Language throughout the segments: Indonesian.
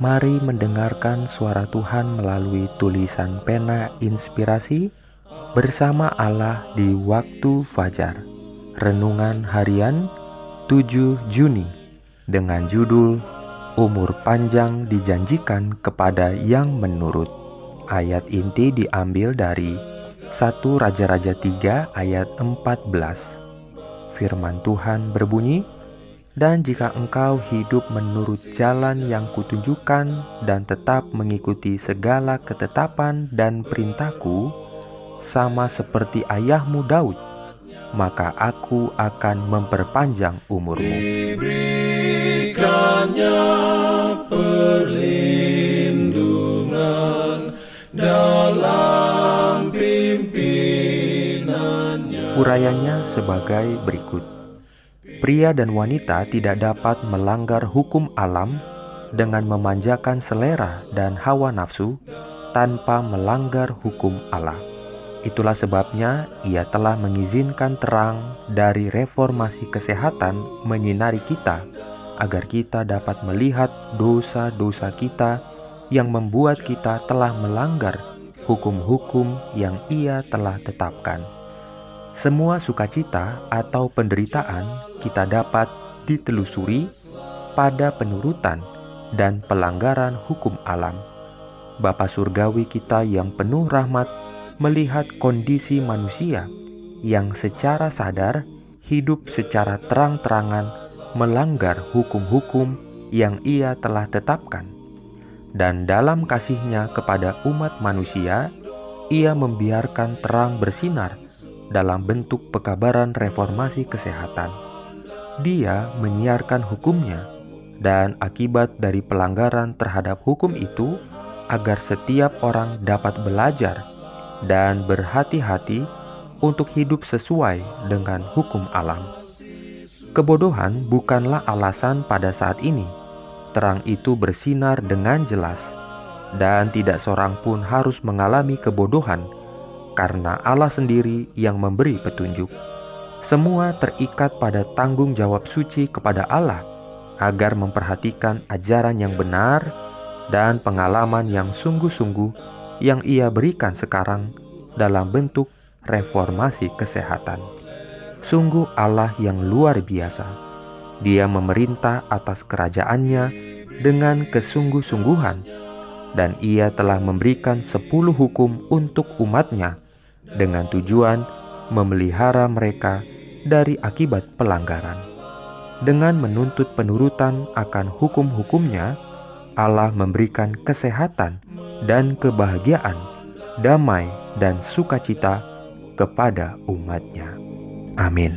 Mari mendengarkan suara Tuhan melalui tulisan pena inspirasi bersama Allah di waktu fajar. Renungan harian 7 Juni dengan judul Umur panjang dijanjikan kepada yang menurut. Ayat inti diambil dari 1 Raja-Raja 3 ayat 14. Firman Tuhan berbunyi, dan jika engkau hidup menurut jalan yang kutunjukkan dan tetap mengikuti segala ketetapan dan perintahku, sama seperti ayahmu Daud, maka aku akan memperpanjang umurmu. Diberikannya perlindungan dalam pimpinannya. Urayanya sebagai berikut. Pria dan wanita tidak dapat melanggar hukum alam dengan memanjakan selera dan hawa nafsu tanpa melanggar hukum Allah. Itulah sebabnya ia telah mengizinkan terang dari reformasi kesehatan menyinari kita agar kita dapat melihat dosa-dosa kita yang membuat kita telah melanggar hukum-hukum yang ia telah tetapkan. Semua sukacita atau penderitaan kita dapat ditelusuri pada penurutan dan pelanggaran hukum alam. Bapa Surgawi kita yang penuh rahmat melihat kondisi manusia yang secara sadar hidup secara terang-terangan melanggar hukum-hukum yang ia telah tetapkan. Dan dalam kasihnya kepada umat manusia, ia membiarkan terang bersinar dalam bentuk pekabaran reformasi kesehatan. Dia menyiarkan hukumnya dan akibat dari pelanggaran terhadap hukum itu agar setiap orang dapat belajar dan berhati-hati untuk hidup sesuai dengan hukum alam. Kebodohan bukanlah alasan pada saat ini. Terang itu bersinar dengan jelas, dan tidak seorang pun harus mengalami kebodohan karena Allah sendiri yang memberi petunjuk. Semua terikat pada tanggung jawab suci kepada Allah agar memperhatikan ajaran yang benar dan pengalaman yang sungguh-sungguh yang ia berikan sekarang dalam bentuk reformasi kesehatan. Sungguh Allah yang luar biasa. Dia memerintah atas kerajaannya dengan kesungguh-sungguhan dan ia telah memberikan sepuluh hukum untuk umatnya dengan tujuan memelihara mereka dari akibat pelanggaran. Dengan menuntut penurutan akan hukum-hukumnya, Allah memberikan kesehatan dan kebahagiaan, damai dan sukacita kepada umatnya. Amin.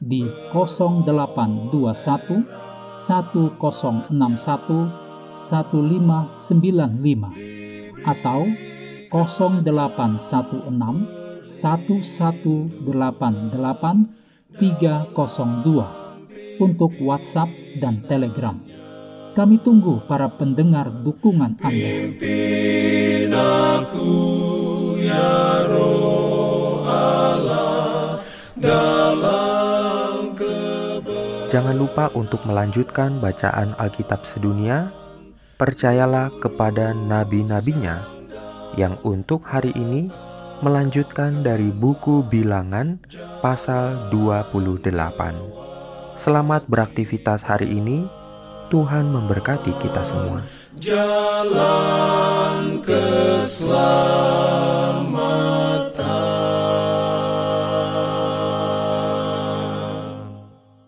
di 0821 1061 1595 atau 0816 1188 302 untuk WhatsApp dan Telegram. Kami tunggu para pendengar dukungan Anda. ya Jangan lupa untuk melanjutkan bacaan Alkitab sedunia percayalah kepada nabi-nabinya yang untuk hari ini melanjutkan dari buku bilangan pasal 28. Selamat beraktivitas hari ini. Tuhan memberkati kita semua. Jalan keselamatan